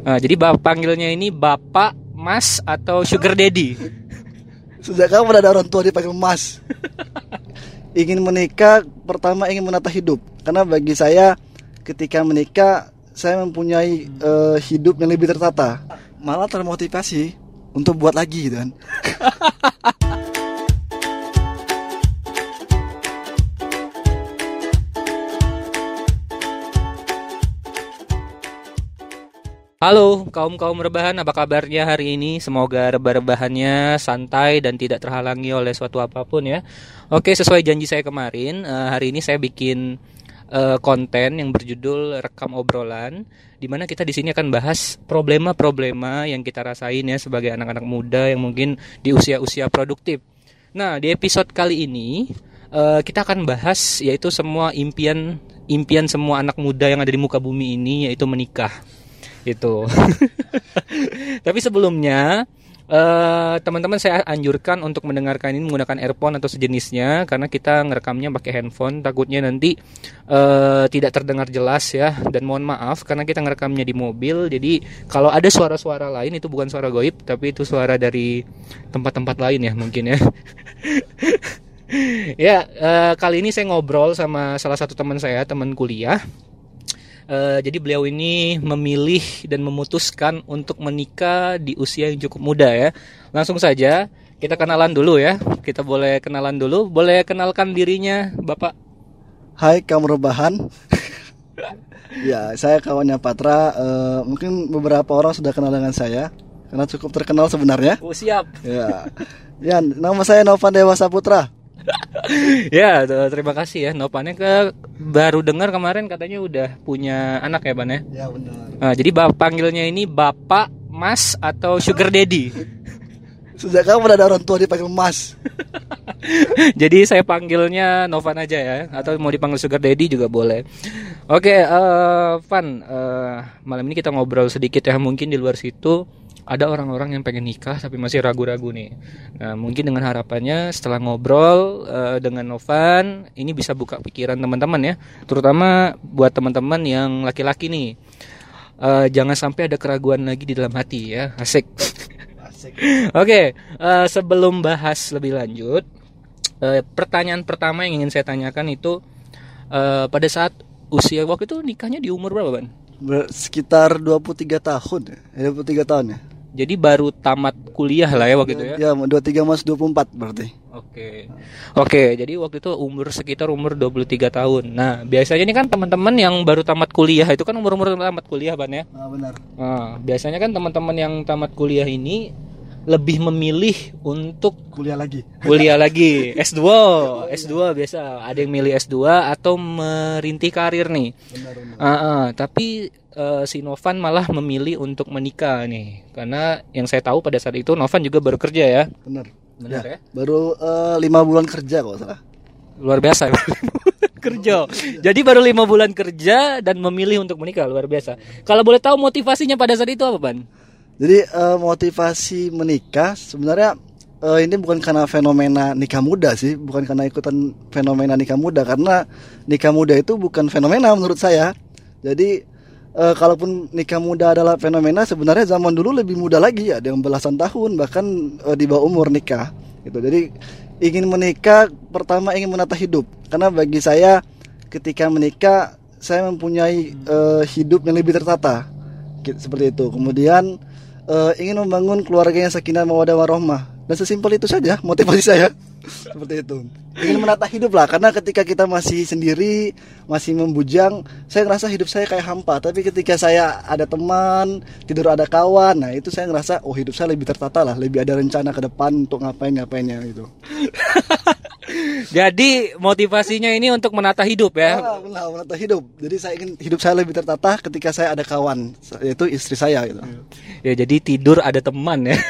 Nah, jadi bapak panggilnya ini bapak, mas atau sugar daddy. Sejak kapan ada orang tua dipanggil mas? ingin menikah pertama ingin menata hidup karena bagi saya ketika menikah saya mempunyai eh, hidup yang lebih tertata malah termotivasi untuk buat lagi gitu kan Halo kaum kaum rebahan apa kabarnya hari ini? Semoga rebah-rebahannya santai dan tidak terhalangi oleh suatu apa pun ya. Oke sesuai janji saya kemarin eh, hari ini saya bikin eh, konten yang berjudul rekam obrolan di mana kita di sini akan bahas problema-problema yang kita rasain ya sebagai anak-anak muda yang mungkin di usia-usia produktif. Nah di episode kali ini eh, kita akan bahas yaitu semua impian impian semua anak muda yang ada di muka bumi ini yaitu menikah itu. Tapi sebelumnya eh, teman-teman saya anjurkan untuk mendengarkan ini menggunakan earphone atau sejenisnya karena kita ngerekamnya pakai handphone takutnya nanti eh, tidak terdengar jelas ya dan mohon maaf karena kita ngerekamnya di mobil jadi kalau ada suara-suara lain itu bukan suara goib tapi itu suara dari tempat-tempat lain ya mungkin ya. ya eh, kali ini saya ngobrol sama salah satu teman saya teman kuliah Uh, jadi beliau ini memilih dan memutuskan untuk menikah di usia yang cukup muda ya. Langsung saja kita kenalan dulu ya. Kita boleh kenalan dulu. Boleh kenalkan dirinya, Bapak. Hai kamu rebahan ya saya kawannya Patra Eh, mungkin beberapa orang sudah kenal dengan saya karena cukup terkenal sebenarnya Oh, siap. ya ya nama saya Novan Dewasa Putra ya, t- terima kasih ya. Novannya ke baru dengar kemarin katanya udah punya anak ya, Ban ya. ya benar Nah, jadi bapak panggilnya ini Bapak, Mas atau Sugar Daddy. sejak kapan ada orang tua dipanggil mas Jadi saya panggilnya Novan aja ya, atau mau dipanggil Sugar Daddy juga boleh. Oke, eh Van, eh, malam ini kita ngobrol sedikit ya. Mungkin di luar situ ada orang-orang yang pengen nikah tapi masih ragu-ragu nih. Nah, mungkin dengan harapannya setelah ngobrol eh, dengan Novan, ini bisa buka pikiran teman-teman ya, terutama buat teman-teman yang laki-laki nih. Eh, jangan sampai ada keraguan lagi di dalam hati ya, asik. Asik. Oke, eh, sebelum bahas lebih lanjut, eh, pertanyaan pertama yang ingin saya tanyakan itu eh, pada saat usia waktu itu nikahnya di umur berapa, Ban? Sekitar 23 tahun ya 23 tahun ya Jadi baru tamat kuliah lah ya waktu itu ya. ya 23 mas 24 berarti Oke. Oke, jadi waktu itu umur sekitar umur 23 tahun. Nah, biasanya ini kan teman-teman yang baru tamat kuliah itu kan umur-umur tamat kuliah, Ban ya. ah, benar Nah, biasanya kan teman-teman yang tamat kuliah ini lebih memilih untuk kuliah lagi. kuliah lagi. S2 S2 biasa. Ada yang milih S2 atau merintih karir nih. Benar benar. Ah, ah, tapi eh, si Novan malah memilih untuk menikah nih. Karena yang saya tahu pada saat itu Novan juga baru kerja ya. Benar. Benar ya, baru eh, lima bulan kerja kok salah. Luar biasa. Kerja. Jadi baru lima bulan kerja dan memilih untuk menikah luar biasa. Kalau boleh tahu motivasinya pada saat itu apa ban Jadi eh, motivasi menikah sebenarnya eh, ini bukan karena fenomena nikah muda sih, bukan karena ikutan fenomena nikah muda karena nikah muda itu bukan fenomena menurut saya. Jadi eh, kalaupun nikah muda adalah fenomena sebenarnya zaman dulu lebih muda lagi ya, yang belasan tahun bahkan eh, di bawah umur nikah gitu. Jadi ingin menikah pertama ingin menata hidup karena bagi saya ketika menikah saya mempunyai eh, hidup yang lebih tertata seperti itu. Kemudian eh, ingin membangun keluarga yang sakinah mawadah warahmah dan sesimpel itu saja motivasi saya. Seperti itu. Ingin menata hidup lah karena ketika kita masih sendiri masih membujang saya ngerasa hidup saya kayak hampa. Tapi ketika saya ada teman tidur ada kawan nah itu saya ngerasa oh hidup saya lebih tertata lah lebih ada rencana ke depan untuk ngapain ngapainnya gitu jadi motivasinya ini untuk menata hidup ya Ah, benar, menata hidup jadi saya ingin hidup saya lebih tertata ketika saya ada kawan yaitu istri saya gitu Ya jadi tidur ada teman ya.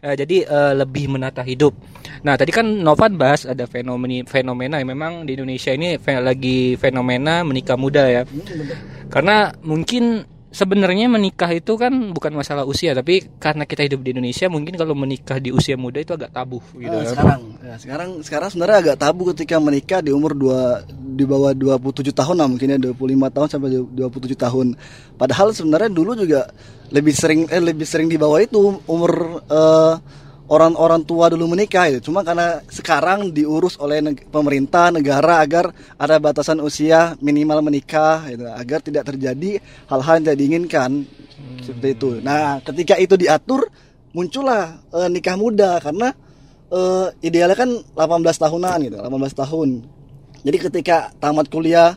Eh, jadi eh, lebih menata hidup. Nah tadi kan Novan bahas ada fenomena fenomena yang memang di Indonesia ini fe- lagi fenomena menikah muda ya. Karena mungkin sebenarnya menikah itu kan bukan masalah usia tapi karena kita hidup di Indonesia mungkin kalau menikah di usia muda itu agak tabu gitu. Kan. sekarang ya, sekarang sekarang sebenarnya agak tabu ketika menikah di umur dua di bawah 27 tahun lah mungkin ya 25 tahun sampai 27 tahun. Padahal sebenarnya dulu juga lebih sering eh lebih sering di bawah itu umur eh, orang-orang tua dulu menikah itu. Cuma karena sekarang diurus oleh neg- pemerintah negara agar ada batasan usia minimal menikah gitu, agar tidak terjadi hal-hal yang tidak diinginkan seperti itu. Nah, ketika itu diatur muncullah eh, nikah muda karena eh, idealnya kan 18 tahunan gitu, 18 tahun. Jadi ketika tamat kuliah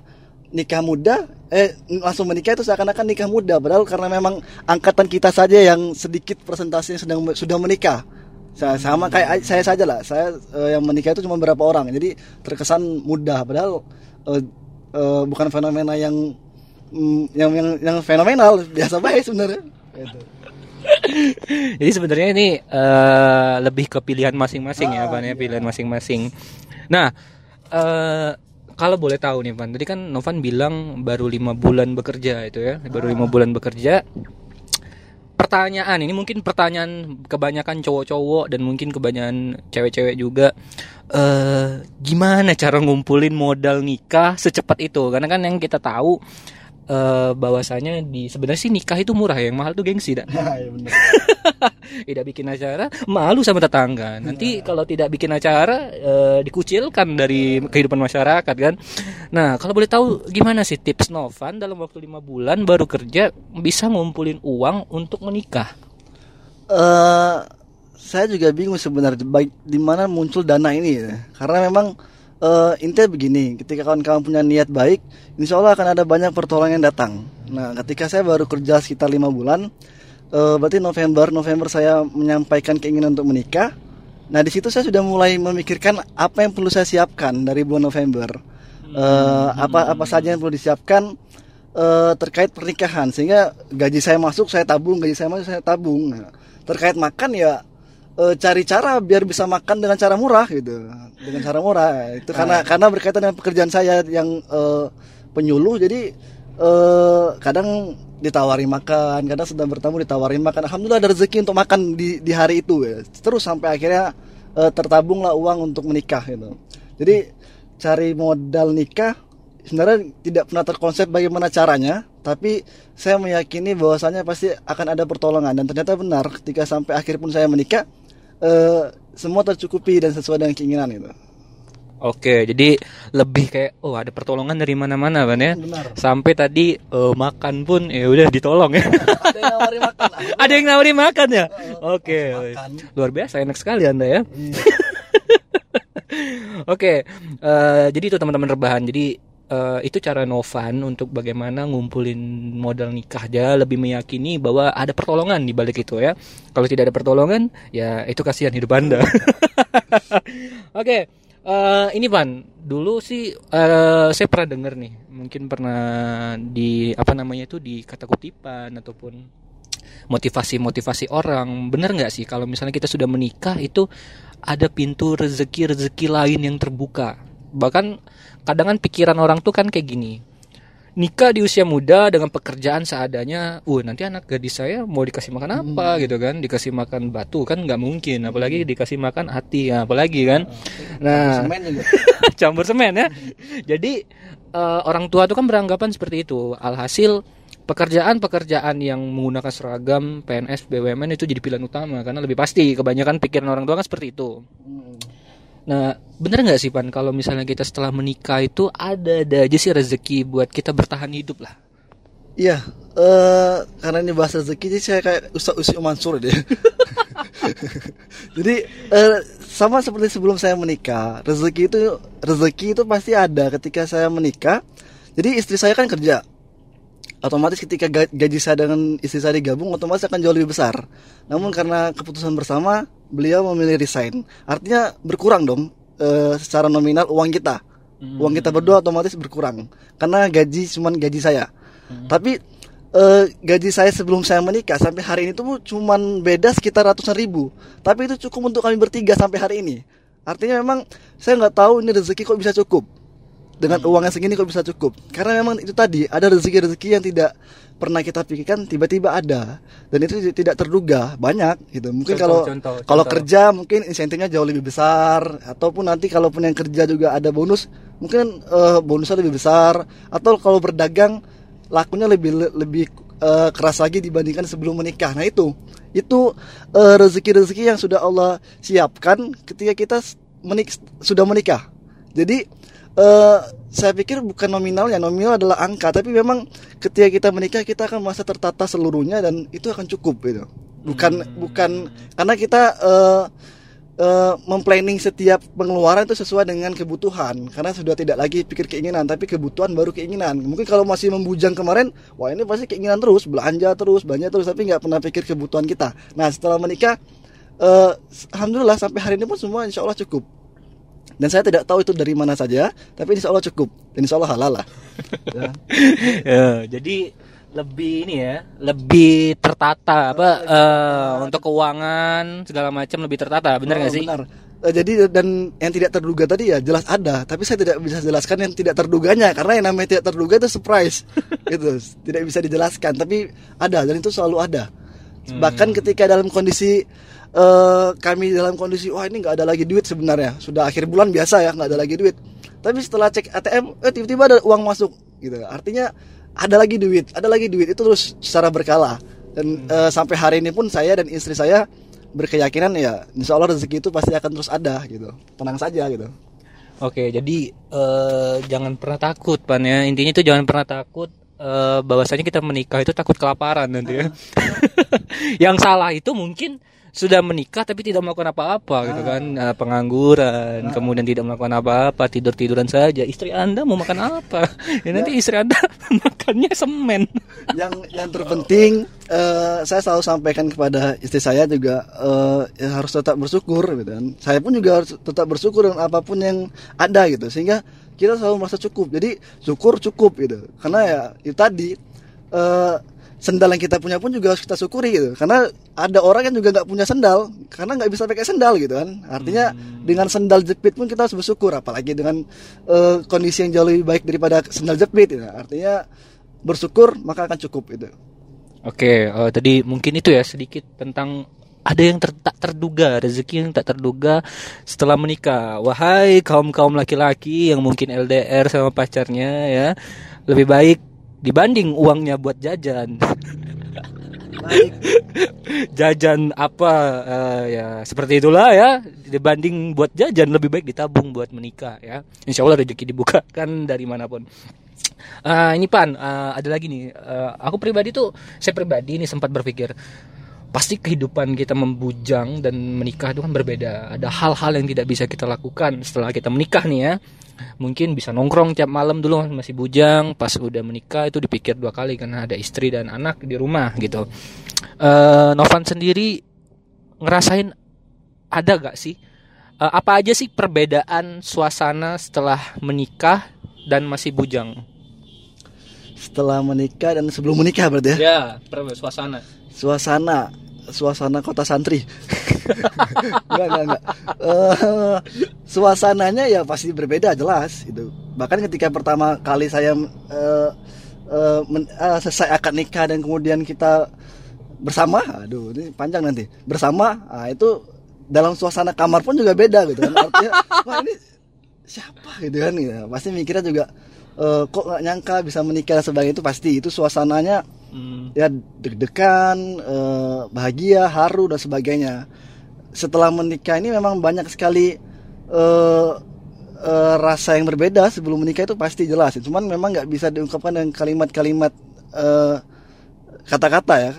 nikah muda eh langsung menikah itu seakan-akan nikah muda padahal karena memang angkatan kita saja yang sedikit persentasenya sedang sudah menikah. Sa- Sama kayak saya saja lah. Saya eh, yang menikah itu cuma berapa orang. Jadi terkesan mudah padahal eh, eh, bukan fenomena yang mm, yang yang yang fenomenal, biasa baik sebenarnya. Gitu. Jadi sebenarnya ini eh, lebih ke pilihan masing-masing ya, Ah, Van ya, iya. pilihan masing-masing. Nah, eh kalau boleh tahu nih, Van, tadi kan Novan bilang baru lima bulan bekerja itu ya, baru lima bulan bekerja. Pertanyaan ini mungkin pertanyaan kebanyakan cowok-cowok dan mungkin kebanyakan cewek-cewek juga. eh gimana cara ngumpulin modal nikah secepat itu? Karena kan yang kita tahu eh bahwasanya di sebenarnya sih nikah itu murah ya, yang mahal tuh gengsi dah Ya, benar. tidak bikin acara malu sama tetangga. Nanti kalau tidak bikin acara eh, dikucilkan dari kehidupan masyarakat kan. Nah kalau boleh tahu gimana sih tips Novan dalam waktu lima bulan baru kerja bisa ngumpulin uang untuk menikah? Eh saya juga bingung sebenarnya baik di mana muncul dana ini ya. Karena memang eh intinya begini, ketika kawan-kawan punya niat baik, insya Allah akan ada banyak pertolongan yang datang. Nah, ketika saya baru kerja sekitar lima bulan, eh berarti November, November saya menyampaikan keinginan untuk menikah. Nah, di situ saya sudah mulai memikirkan apa yang perlu saya siapkan dari bulan November. Eh apa apa saja yang perlu disiapkan eh, terkait pernikahan sehingga gaji saya masuk saya tabung gaji saya masuk saya tabung Nah, terkait makan ya eh, cari cara biar bisa makan dengan cara murah gitu. Dengan cara murah. Itu karena karena berkaitan dengan pekerjaan saya yang eh, penyuluh. Jadi eh, kadang ditawari makan kadang sedang bertamu ditawarin makan. Alhamdulillah ada rezeki untuk makan di di hari itu ya. Terus sampai akhirnya eh, tertabunglah uang untuk menikah gitu. Jadi cari modal nikah sebenarnya tidak pernah terkonsep bagaimana caranya, tapi saya meyakini bahwasanya pasti akan ada pertolongan. Dan ternyata benar ketika sampai akhir pun saya menikah eh, semua tercukupi dan sesuai dengan keinginan itu. Oke, jadi lebih kayak oh ada pertolongan dari mana-mana kan ya. Benar. Sampai tadi eh, makan pun ya udah ditolong ya. ada yang nawarin makan. ada yang nawarin makan ya. Oke. makan. Luar biasa enak sekali Anda ya. Iya. Oke, eh, jadi itu teman-teman rebahan. Jadi eh, itu cara Novan untuk bagaimana ngumpulin modal nikah dia lebih meyakini bahwa ada pertolongan di balik itu ya. Kalau tidak ada pertolongan, ya itu kasihan hidup Anda. Oke, eh, ini Van, dulu sih eh, saya pernah dengar nih, mungkin pernah di apa namanya itu di kata kutipan ataupun motivasi-motivasi orang. Bener nggak sih kalau misalnya kita sudah menikah itu ada pintu rezeki-rezeki lain yang terbuka. Bahkan kadang kan pikiran orang tuh kan kayak gini. Nikah di usia muda dengan pekerjaan seadanya, uh nanti anak gadis saya mau dikasih makan apa gitu kan? Dikasih makan batu kan nggak mungkin, apalagi dikasih makan hati, ya, apalagi kan? Nah, Semen juga. campur semen ya. Jadi eh, orang tua tuh kan beranggapan seperti itu. Alhasil pekerjaan-pekerjaan yang menggunakan seragam PNS BUMN itu jadi pilihan utama karena lebih pasti kebanyakan pikiran orang tua kan seperti itu. Hmm. Nah, bener nggak sih Pan kalau misalnya kita setelah menikah itu ada ada aja sih rezeki buat kita bertahan hidup lah. Iya, eh karena ini bahasa rezeki jadi saya kayak Ustaz Usi Mansur deh. jadi eh, sama seperti sebelum saya menikah, rezeki itu rezeki itu pasti ada ketika saya menikah. Jadi istri saya kan kerja. Otomatis ketika ga- gaji saya dengan istri saya digabung otomatis akan jauh lebih besar. Namun karena keputusan bersama, beliau memilih resign. Artinya berkurang dong eh, secara nominal uang kita. Uang kita berdua otomatis berkurang karena gaji cuman gaji saya. Tapi eh, gaji saya sebelum saya menikah sampai hari ini tuh cuman beda sekitar ratusan ribu. Tapi itu cukup untuk kami bertiga sampai hari ini. Artinya memang saya nggak tahu ini rezeki kok bisa cukup. Dengan uangnya segini kok bisa cukup. Karena memang itu tadi ada rezeki-rezeki yang tidak pernah kita pikirkan tiba-tiba ada. Dan itu tidak terduga banyak gitu. Mungkin Contoh, kalau contoh, kalau contoh. kerja mungkin insentifnya jauh lebih besar. Ataupun nanti kalaupun yang kerja juga ada bonus mungkin eh, bonusnya lebih besar. Atau kalau berdagang lakunya lebih lebih eh, keras lagi dibandingkan sebelum menikah. Nah itu. Itu eh, rezeki-rezeki yang sudah Allah siapkan ketika kita menik sudah menikah. Jadi eh, saya pikir bukan nominalnya. Nominal adalah angka. Tapi memang ketika kita menikah kita akan merasa tertata seluruhnya dan itu akan cukup gitu. Bukan bukan karena kita eh, eh, memplanning setiap pengeluaran itu sesuai dengan kebutuhan. Karena sudah tidak lagi pikir keinginan tapi kebutuhan baru keinginan. Mungkin kalau masih membujang kemarin wah ini pasti keinginan terus. Belanja terus belanja terus tapi nggak pernah pikir kebutuhan kita. Nah setelah menikah eh, alhamdulillah sampai hari ini pun semua insya Allah cukup dan saya tidak tahu itu dari mana saja tapi insya Allah cukup dan insya Allah halal lah Ya. Ya, jadi lebih ini ya, lebih tertata apa eh, untuk keuangan segala macam lebih tertata, benar nggak Oh, sih? Benar. Eh, jadi dan yang tidak terduga tadi ya jelas ada, tapi saya tidak bisa jelaskan yang tidak terduganya karena yang namanya tidak terduga itu surprise. gitu. Tidak bisa dijelaskan, tapi ada dan itu selalu ada. Bahkan ketika dalam kondisi eh, kami dalam kondisi wah ini nggak ada lagi duit sebenarnya, sudah akhir bulan biasa ya nggak ada lagi duit. Tapi setelah cek ATM, eh tiba-tiba ada uang masuk gitu. Artinya ada lagi duit, ada lagi duit itu terus secara berkala. Dan eh, sampai hari ini pun saya dan istri saya berkeyakinan ya insya Allah rezeki itu pasti akan terus ada gitu tenang saja gitu Oke, jadi eh, jangan pernah takut, pan ya. Intinya itu jangan pernah takut eh, bahwasanya kita menikah itu takut kelaparan nanti ya. Yang salah itu mungkin sudah menikah tapi tidak melakukan apa-apa gitu kan, Eh, pengangguran, kemudian tidak melakukan apa-apa, tidur tiduran saja. Istri anda mau makan apa? Ya nanti istri anda makannya semen. yang yang terpenting eh, saya selalu sampaikan kepada istri saya juga eh, ya harus tetap bersyukur gitu kan saya pun juga harus tetap bersyukur dengan apa pun yang ada gitu sehingga kita selalu merasa cukup. Jadi syukur cukup gitu. Karena ya itu tadi eh, sendal yang kita punya pun juga harus kita syukuri gitu. Karena ada orang yang juga nggak punya sendal karena nggak bisa pakai sendal gitu kan. Artinya dengan sendal jepit pun kita harus bersyukur. Apalagi dengan eh, kondisi yang jauh lebih baik daripada sendal jepit gitu. artinya bersyukur maka akan cukup itu Oke, eh, tadi mungkin itu ya sedikit tentang ada yang ter- tak terduga, rezeki yang tak terduga setelah menikah. Wahai kaum-kaum laki-laki yang mungkin LDR sama pacarnya ya, lebih baik dibanding uangnya buat jajan. jajan apa eh, ya seperti itulah ya dibanding buat jajan lebih baik ditabung buat menikah ya. Insya Allah rezeki dibukakan dari mana pun. Eh, ini pan eh, ada lagi nih. Eh, aku pribadi tuh saya pribadi ini sempat berpikir pasti kehidupan kita membujang dan menikah itu kan berbeda. Ada hal-hal yang tidak bisa kita lakukan setelah kita menikah nih ya. Mungkin bisa nongkrong tiap malam dulu masih bujang, pas udah menikah itu dipikir dua kali karena ada istri dan anak di rumah gitu. Eh, Novan sendiri ngerasain ada gak sih eh, apa aja sih perbedaan suasana setelah menikah dan masih bujang? setelah menikah dan sebelum menikah berarti ya Ya, suasana. Suasana suasana kota santri. Enggak enggak enggak. Eh, suasananya ya pasti berbeda jelas itu bahkan ketika pertama kali saya eh, eh, men- eh, selesai akad nikah dan kemudian kita bersama aduh ini panjang nanti. Bersama ah, itu dalam suasana kamar pun juga beda gitu kan. Artinya wah ini siapa? Gitu kan ya, pasti mikirnya juga eh, kok nggak nyangka bisa menikah dan sebagainya. Itu pasti itu suasananya Hmm. ya deg-degan, eh, bahagia, haru dan sebagainya. Setelah menikah ini memang banyak sekali eh, eh, rasa yang berbeda sebelum menikah itu pasti jelas. Cuman memang nggak bisa diungkapkan dengan kalimat-kalimat eh, kata-kata ya.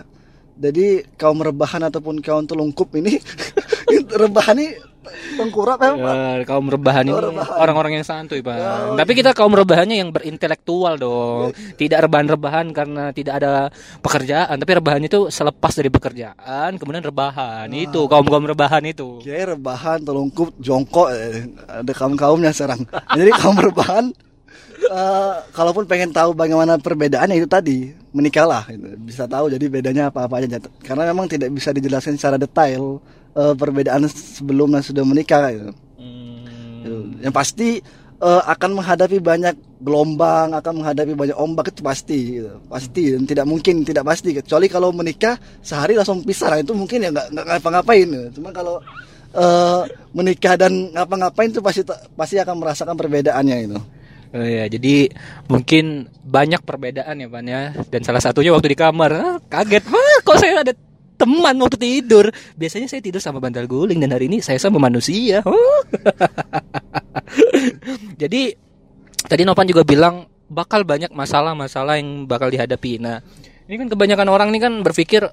Jadi kaum rebahan ataupun kaum telungkup ini rebahan ini tengkurap ya, Pak. Ya, kaum rebahan ini orang-orang yang santuy, Pak. Oh, Tapi kita kaum rebahannya yang berintelektual dong. Tidak rebahan-rebahan karena tidak ada pekerjaan, tapi rebahan itu selepas dari pekerjaan, kemudian rebahan. Itu kaum-kaum rebahan itu. Kiai rebahan, telungkup, jongkok, eh, ada kaum-kaumnya sekarang. Jadi kaum rebahan, eh, kalaupun pengen tahu bagaimana perbedaannya itu tadi menikahlah, gitu. bisa tahu jadi bedanya apa-apa aja. Karena memang tidak bisa dijelaskan secara detail eh, perbedaan sebelum dan sudah menikah. Gitu. Hmm. Gitu. Yang pasti eh, akan menghadapi banyak gelombang, akan menghadapi banyak ombak itu pasti, gitu. pasti dan tidak mungkin tidak pasti. Kecuali kalau menikah sehari langsung pisah, nah, itu mungkin ya nggak nggak ngapa-ngapain. Gitu. Cuma kalau eh, menikah dan ngapa-ngapain itu pasti pasti akan merasakan perbedaannya itu. Oh ya, jadi mungkin banyak perbedaan ya, Pan ya. Dan salah satunya waktu di kamar, ah, kaget, wah kok saya ada teman waktu tidur. Biasanya saya tidur sama bantal guling dan hari ini saya sama manusia. Jadi tadi Nopan juga bilang bakal banyak masalah-masalah yang bakal dihadapi. Nah, ini kan kebanyakan orang ini kan berpikir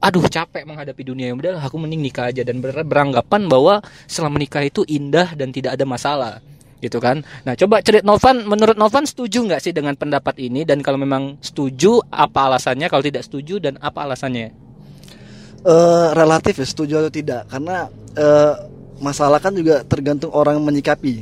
aduh capek menghadapi dunia yang udah aku mending nikah aja dan ber- beranggapan bahwa setelah menikah itu indah dan tidak ada masalah gitu kan. Nah, coba cerit Novan, menurut Novan setuju nggak sih dengan pendapat ini dan kalau memang setuju apa alasannya, kalau tidak setuju dan apa alasannya? Eh, relatif ya setuju atau tidak karena eh, masalah kan juga tergantung orang menyikapi.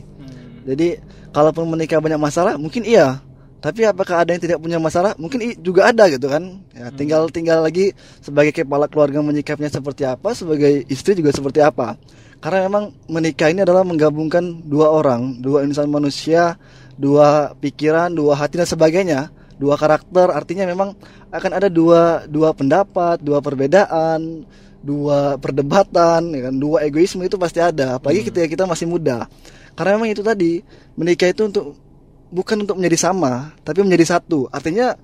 Jadi kalaupun menikah banyak masalah mungkin iya, tapi apakah ada yang tidak punya masalah? Mungkin juga ada gitu kan. Ya, tinggal tinggal lagi sebagai kepala keluarga menyikapinya seperti apa, sebagai istri juga seperti apa. Karena memang menikah ini adalah menggabungkan dua orang, dua insan manusia, dua pikiran, dua hati dan sebagainya, dua karakter. Artinya memang akan ada dua dua pendapat, dua perbedaan, dua perdebatan, ya kan, dua egoisme itu pasti ada. Apalagi ketika kita masih muda. Karena memang itu tadi menikah itu untuk bukan untuk menjadi sama, tapi menjadi satu. Artinya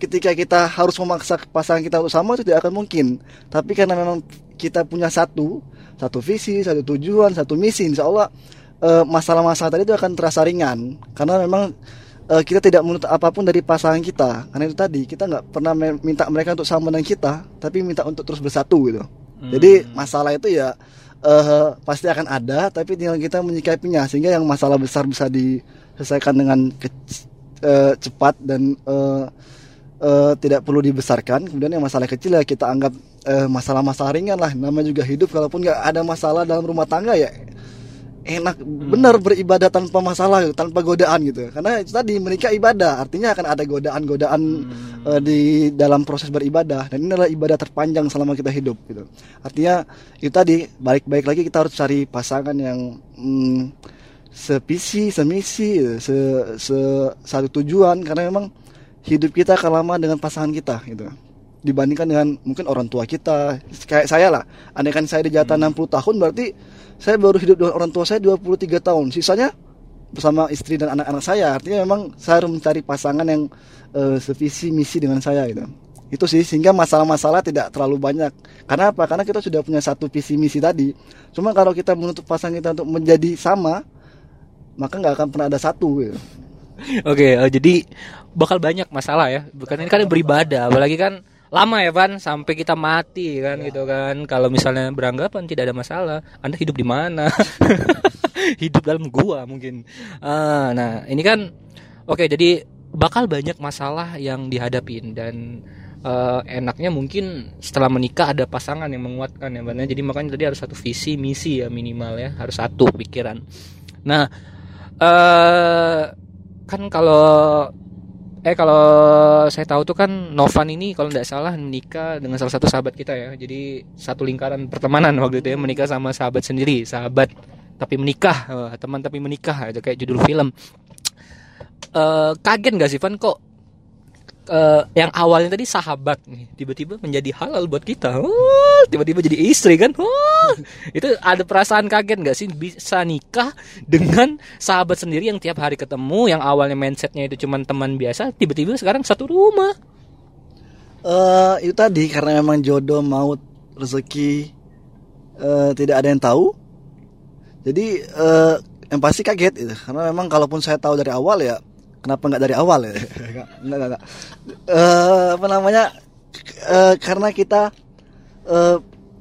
ketika kita harus memaksa pasangan kita untuk sama itu tidak akan mungkin. Tapi karena memang kita punya satu, satu visi, satu tujuan, satu misi, insya Allah eh, masalah-masalah tadi itu akan terasa ringan. Karena memang eh, kita tidak menuntut apa pun dari pasangan kita. Karena itu tadi kita nggak pernah minta mereka untuk sama dengan kita, tapi minta untuk terus bersatu gitu. Jadi masalah itu ya eh, pasti akan ada, tapi tinggal kita menyikapinya sehingga yang masalah besar bisa diselesaikan dengan ke- eh, cepat dan eh, eh, tidak perlu dibesarkan. Kemudian yang masalah kecil ya kita anggap masalah-masalah ringan lah. Namanya juga hidup, kalaupun nggak ada masalah dalam rumah tangga ya enak benar beribadah tanpa masalah tanpa godaan gitu. Karena itu tadi menikah ibadah artinya akan ada godaan-godaan eh, di dalam proses beribadah. Dan ini adalah ibadah terpanjang selama kita hidup gitu. Artinya itu tadi balik-balik lagi kita harus cari pasangan yang hmm, sevisi semisi se, se satu tujuan. Karena memang hidup kita akan lama dengan pasangan kita gitu. Dibandingkan dengan mungkin orang tua kita. Kayak saya lah. Andaikan saya di jatah 60 tahun berarti saya baru hidup dengan orang tua saya 23 tahun. Sisanya bersama istri dan anak-anak saya. Artinya memang saya harus mencari pasangan yang eh, sevisi misi dengan saya gitu. Itu sih sehingga masalah-masalah tidak terlalu banyak. Karena apa? Karena kita sudah punya satu visi misi tadi. Cuma kalau kita menuntut pasangan kita untuk menjadi sama maka nggak akan pernah ada satu gitu. Oke, eh, jadi bakal banyak masalah ya. Bukan ini kan beribadah, apalagi kan lama ya Van sampai kita mati kan gitu kan. Kalau misalnya beranggapan tidak ada masalah, Anda hidup di mana? hidup dalam gua mungkin. Ah, nah, ini kan oke jadi bakal banyak masalah yang dihadapin dan eh, enaknya mungkin setelah menikah ada pasangan yang menguatkan ya Van ya. Jadi makanya tadi harus satu visi misi ya minimal ya, harus satu pikiran. Nah, eh kan kalau eh kalau saya tahu tuh kan Novan ini kalau tidak salah menikah dengan salah satu sahabat kita ya. Jadi satu lingkaran pertemanan waktu itu ya menikah sama sahabat sendiri, sahabat tapi menikah, Wah, teman tapi menikah itu kayak judul film. Eh kaget nggak sih Van kok eh, yang awalnya tadi sahabat nih tiba-tiba menjadi halal buat kita. Wah, tiba-tiba jadi istri kan? Wah, itu ada perasaan kaget nggak sih? Bisa nikah dengan sahabat sendiri yang tiap hari ketemu yang awalnya mindsetnya itu cuman teman biasa tiba-tiba sekarang satu rumah. Eh itu tadi karena memang jodoh maut rezeki eh, tidak ada yang tahu. Jadi eh, yang pasti kaget itu. Karena memang kalaupun saya tahu dari awal ya kenapa nggak dari awal ya? Nggak, nggak, nggak, nggak. Eh, apa namanya? Eh, karena kita eh,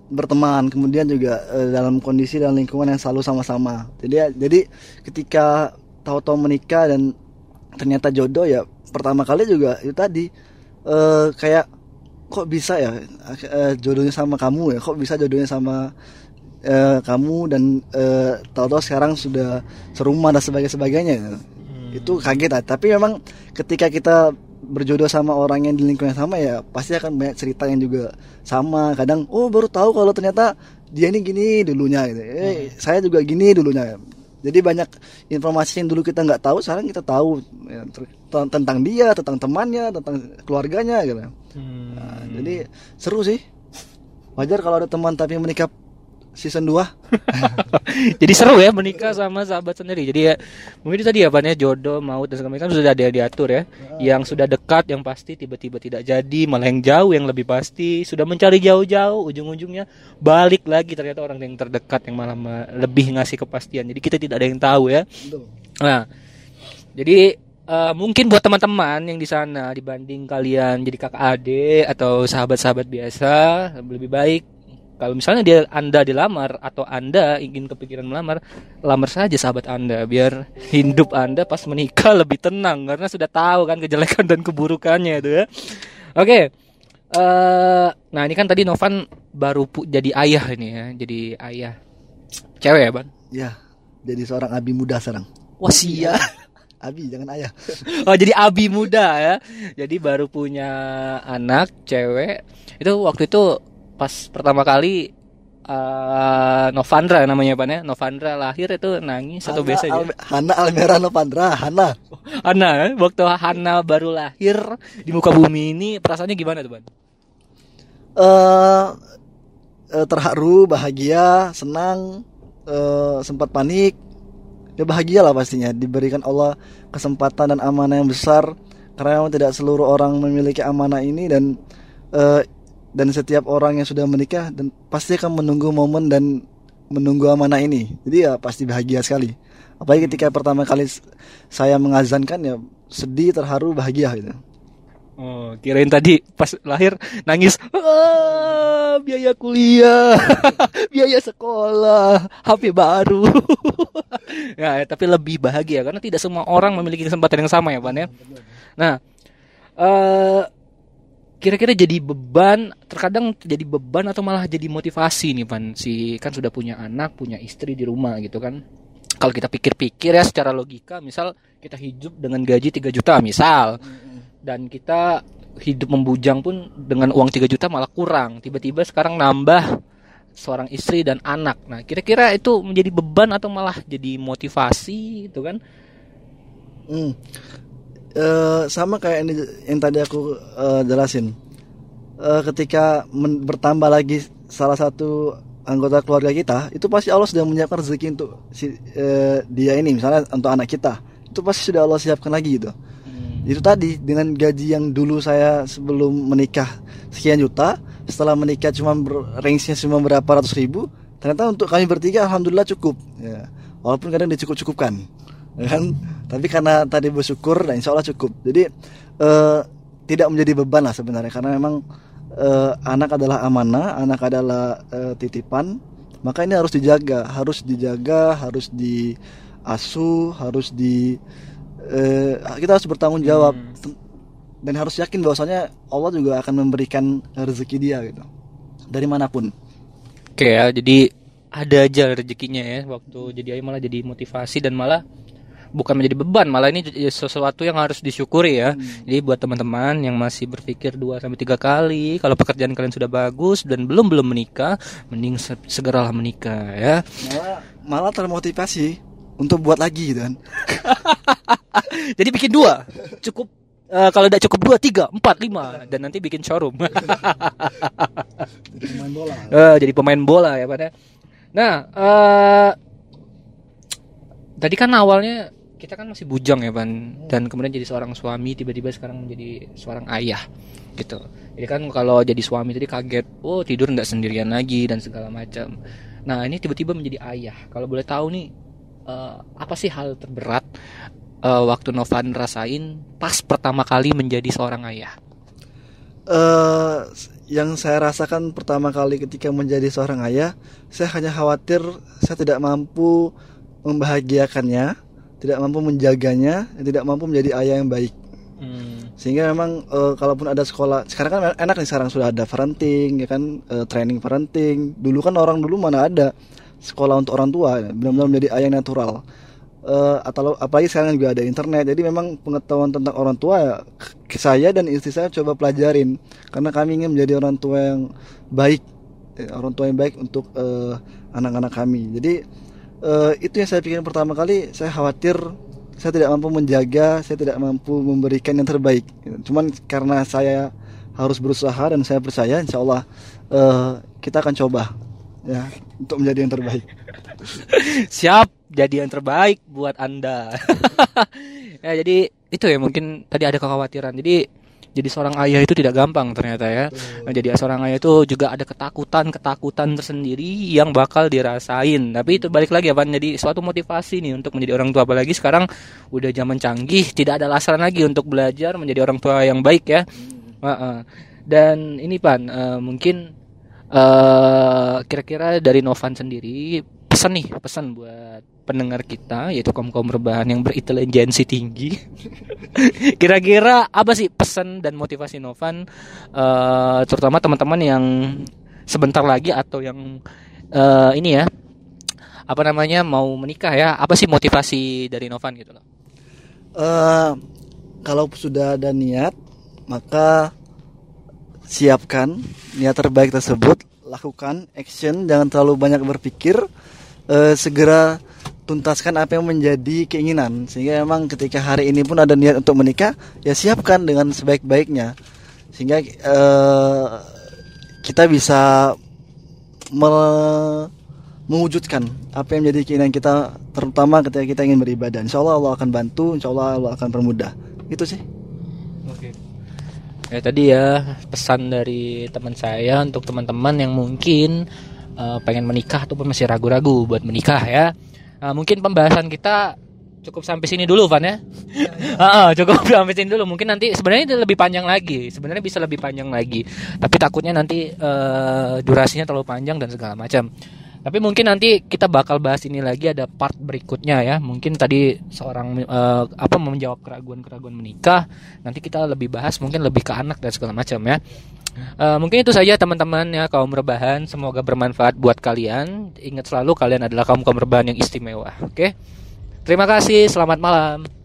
berteman kemudian juga eh, dalam kondisi dan lingkungan yang selalu sama-sama. Jadi jadi ketika tahu-tahu menikah dan ternyata jodoh ya pertama kali juga itu tadi eh kayak kok bisa ya eh, jodohnya sama kamu ya kok bisa jodohnya sama eh, kamu dan eh, tahu-tahu sekarang sudah serumah dan sebagainya sebagainya itu kaget lah tapi memang ketika kita berjodoh sama orang yang di lingkungan yang sama ya pasti akan banyak cerita yang juga sama kadang oh baru tahu kalau ternyata dia ini gini dulunya gitu eh saya juga gini dulunya Jadi banyak informasi yang dulu kita nggak tahu, sekarang kita tahu ya, tentang dia, tentang temannya, tentang keluarganya gitu. Hmm. Nah, jadi seru sih. Wajar kalau ada teman tapi menikah season 2 jadi seru ya menikah sama sahabat sendiri. Jadi ya mungkin itu tadi ya Pan, ya jodoh, maut dan segala macam sudah ada yang diatur ya. Yang sudah dekat yang pasti tiba-tiba tidak jadi, malah yang jauh yang lebih pasti. Sudah mencari jauh-jauh, ujung-ujungnya balik lagi ternyata orang yang terdekat yang malah ma- lebih ngasih kepastian. Jadi kita tidak ada yang tahu ya. Nah, jadi eh, mungkin buat teman-teman yang di sana dibanding kalian jadi kakak adik atau sahabat-sahabat biasa lebih baik kalau misalnya dia Anda dilamar atau Anda ingin kepikiran melamar, lamar saja sahabat Anda biar hidup Anda pas menikah lebih tenang karena sudah tahu kan kejelekan dan keburukannya itu ya. Oke. eh nah ini kan tadi Novan baru pu- jadi ayah ini ya, jadi ayah. Cewek ya, Ban? Ya, jadi seorang abi muda sekarang. Wah, sia. Abi jangan ayah. Oh jadi abi muda ya. Jadi baru punya anak cewek. Itu waktu itu pas pertama kali eh Novandra namanya Pan ya. Novandra lahir itu nangis atau Hana biasa aja. Alme- Hana Almera Novandra, Hana. Hana ya, waktu Hana baru lahir di muka bumi ini perasaannya gimana tuh Ban? eh eh, terharu, bahagia, senang, eh, sempat panik. Ya bahagia lah pastinya diberikan Allah kesempatan dan amanah yang besar karena memang tidak seluruh orang memiliki amanah ini dan eh, dan setiap orang yang sudah menikah dan pasti akan menunggu momen dan menunggu amanah ini. Jadi ya pasti bahagia sekali. Apalagi ketika pertama kali saya mengazankan ya sedih, terharu, bahagia gitu. Oh, kirain tadi pas lahir nangis, "Ah, biaya kuliah, biaya sekolah, HP baru. ya, tapi lebih bahagia karena tidak semua orang memiliki kesempatan yang sama ya, Pan ya. Nah, eh kira-kira jadi beban, terkadang jadi beban atau malah jadi motivasi nih, Pan. Si kan sudah punya anak, punya istri di rumah gitu kan. Kalau kita pikir-pikir ya secara logika, misal kita hidup dengan gaji 3 juta misal dan kita hidup membujang pun dengan uang 3 juta malah kurang. Tiba-tiba sekarang nambah seorang istri dan anak. Nah, kira-kira itu menjadi beban atau malah jadi motivasi gitu kan? Hmm. Eh, sama kayak yang, yang tadi aku eh, jelasin. Eh, ketika men- bertambah lagi salah satu anggota keluarga kita, itu pasti Allah sudah menyiapkan rezeki untuk si eh, dia ini, misalnya untuk anak kita. Itu pasti sudah Allah siapkan lagi gitu. Itu tadi dengan gaji yang dulu saya sebelum menikah sekian juta, setelah menikah cuma range-nya cuma berapa ratus ribu, ternyata untuk kami bertiga alhamdulillah cukup. Ya. Walaupun kadang dicukup-cukupkan, kan? Tapi karena tadi bersyukur dan insya Allah cukup. Jadi eh, tidak menjadi beban lah sebenarnya karena memang eh, anak adalah amanah, anak adalah eh, titipan, maka ini harus dijaga, harus dijaga, harus diasuh, harus di kita harus bertanggung jawab Ten- dan harus yakin bahwasanya Allah juga akan memberikan rezeki dia gitu dari mana pun. Oke ya, jadi ada aja rezekinya ya waktu jadi ayah malah jadi motivasi dan malah bukan menjadi beban, malah ini sesuatu yang harus disyukuri ya. Jadi buat teman-teman yang masih berpikir 2 sampai 3 kali kalau pekerjaan kalian sudah bagus dan belum belum menikah, mending se- segeralah menikah ya. Malah malah termotivasi untuk buat lagi gitu kan. Jadi bikin dua, cukup eh, kalau tidak cukup dua, tiga, empat, lima, dan nanti bikin showroom. Jadi pemain bola. Eh, jadi pemain bola ya pada. Nah, eh tadi kan awalnya kita kan masih bujang ya Pan dan kemudian jadi seorang suami tiba-tiba sekarang menjadi seorang ayah gitu. Jadi kan kalau jadi suami tadi kaget, oh tidur nggak sendirian lagi dan segala macam. Nah ini tiba-tiba menjadi ayah. Kalau boleh tahu nih eh, apa sih hal terberat eh, waktu Novan rasain pas pertama kali menjadi seorang ayah? eh yang saya rasakan pertama kali ketika menjadi seorang ayah, saya hanya khawatir saya tidak mampu membahagiakannya, tidak mampu menjaganya, tidak mampu menjadi ayah yang baik. Sehingga memang eh, kalaupun ada sekolah, sekarang kan enak nih sekarang sudah ada parenting, ya kan eh, training parenting. Dulu kan orang dulu mana ada sekolah untuk orang tua, benar-benar menjadi ayah yang natural. Eh, atau apalagi sekarang juga ada internet, jadi memang pengetahuan tentang orang tua ya, saya dan istri saya coba pelajarin karena kami ingin menjadi orang tua yang baik, orang tua yang baik untuk eh, anak-anak kami. Jadi uh, itu yang saya pikirkan pertama kali saya khawatir saya tidak mampu menjaga saya tidak mampu memberikan yang terbaik. Cuman karena saya harus berusaha dan saya percaya insya Allah uh, kita akan coba ya untuk menjadi yang terbaik. Siap jadi yang terbaik buat anda. Ya jadi itu ya mungkin tadi ada kekhawatiran. Jadi jadi seorang ayah itu tidak gampang ternyata ya. Nah, jadi seorang ayah itu juga ada ketakutan-ketakutan tersendiri yang bakal dirasain. Tapi itu balik lagi apa jadi suatu motivasi nih untuk menjadi orang tua apalagi sekarang udah zaman canggih, tidak ada alasan lagi untuk belajar menjadi orang tua yang baik ya. Uh -uh. Dan ini Pan, uh, mungkin uh, kira-kira dari Novan sendiri pesan nih, pesan buat pendengar kita yaitu kaum kaum rebahan yang berintelijensi tinggi. Kira-kira apa sih pesan dan motivasi Novan, uh, terutama teman-teman yang sebentar lagi atau yang uh, ini ya apa namanya mau menikah ya? Apa sih motivasi dari Novan gitu loh? Uh, kalau sudah ada niat maka siapkan niat terbaik tersebut lakukan action jangan terlalu banyak berpikir uh, segera tuntaskan apa yang menjadi keinginan. Sehingga memang ketika hari ini pun ada niat untuk menikah ya siapkan dengan sebaik-baiknya. Sehingga uh, kita bisa me mewujudkan apa yang menjadi keinginan kita terutama ketika kita ingin beribadah. Insya Allah Allah akan bantu insya Allah Allah akan permudah. Itu sih. Oke. Ya tadi ya pesan dari teman saya untuk teman-teman yang mungkin uh, pengen menikah ataupun masih ragu-ragu buat menikah ya Nah, mungkin pembahasan kita cukup sampai sini dulu Van ya. ya, ya. cukup sampai sini dulu. Mungkin nanti sebenarnya itu lebih panjang lagi. Sebenarnya bisa lebih panjang lagi. Tapi takutnya nanti uh, durasinya terlalu panjang dan segala macam. Tapi mungkin nanti kita bakal bahas ini lagi ada part berikutnya ya. Mungkin tadi seorang uh, apa menjawab keraguan-keraguan menikah. Nanti kita lebih bahas mungkin lebih ke anak dan segala macam ya. Uh, mungkin itu saja teman-teman ya kaum rebahan. Semoga bermanfaat buat kalian. Ingat selalu kalian adalah kaum kaum rebahan yang istimewa. Oke. Okay? Terima kasih. Selamat malam.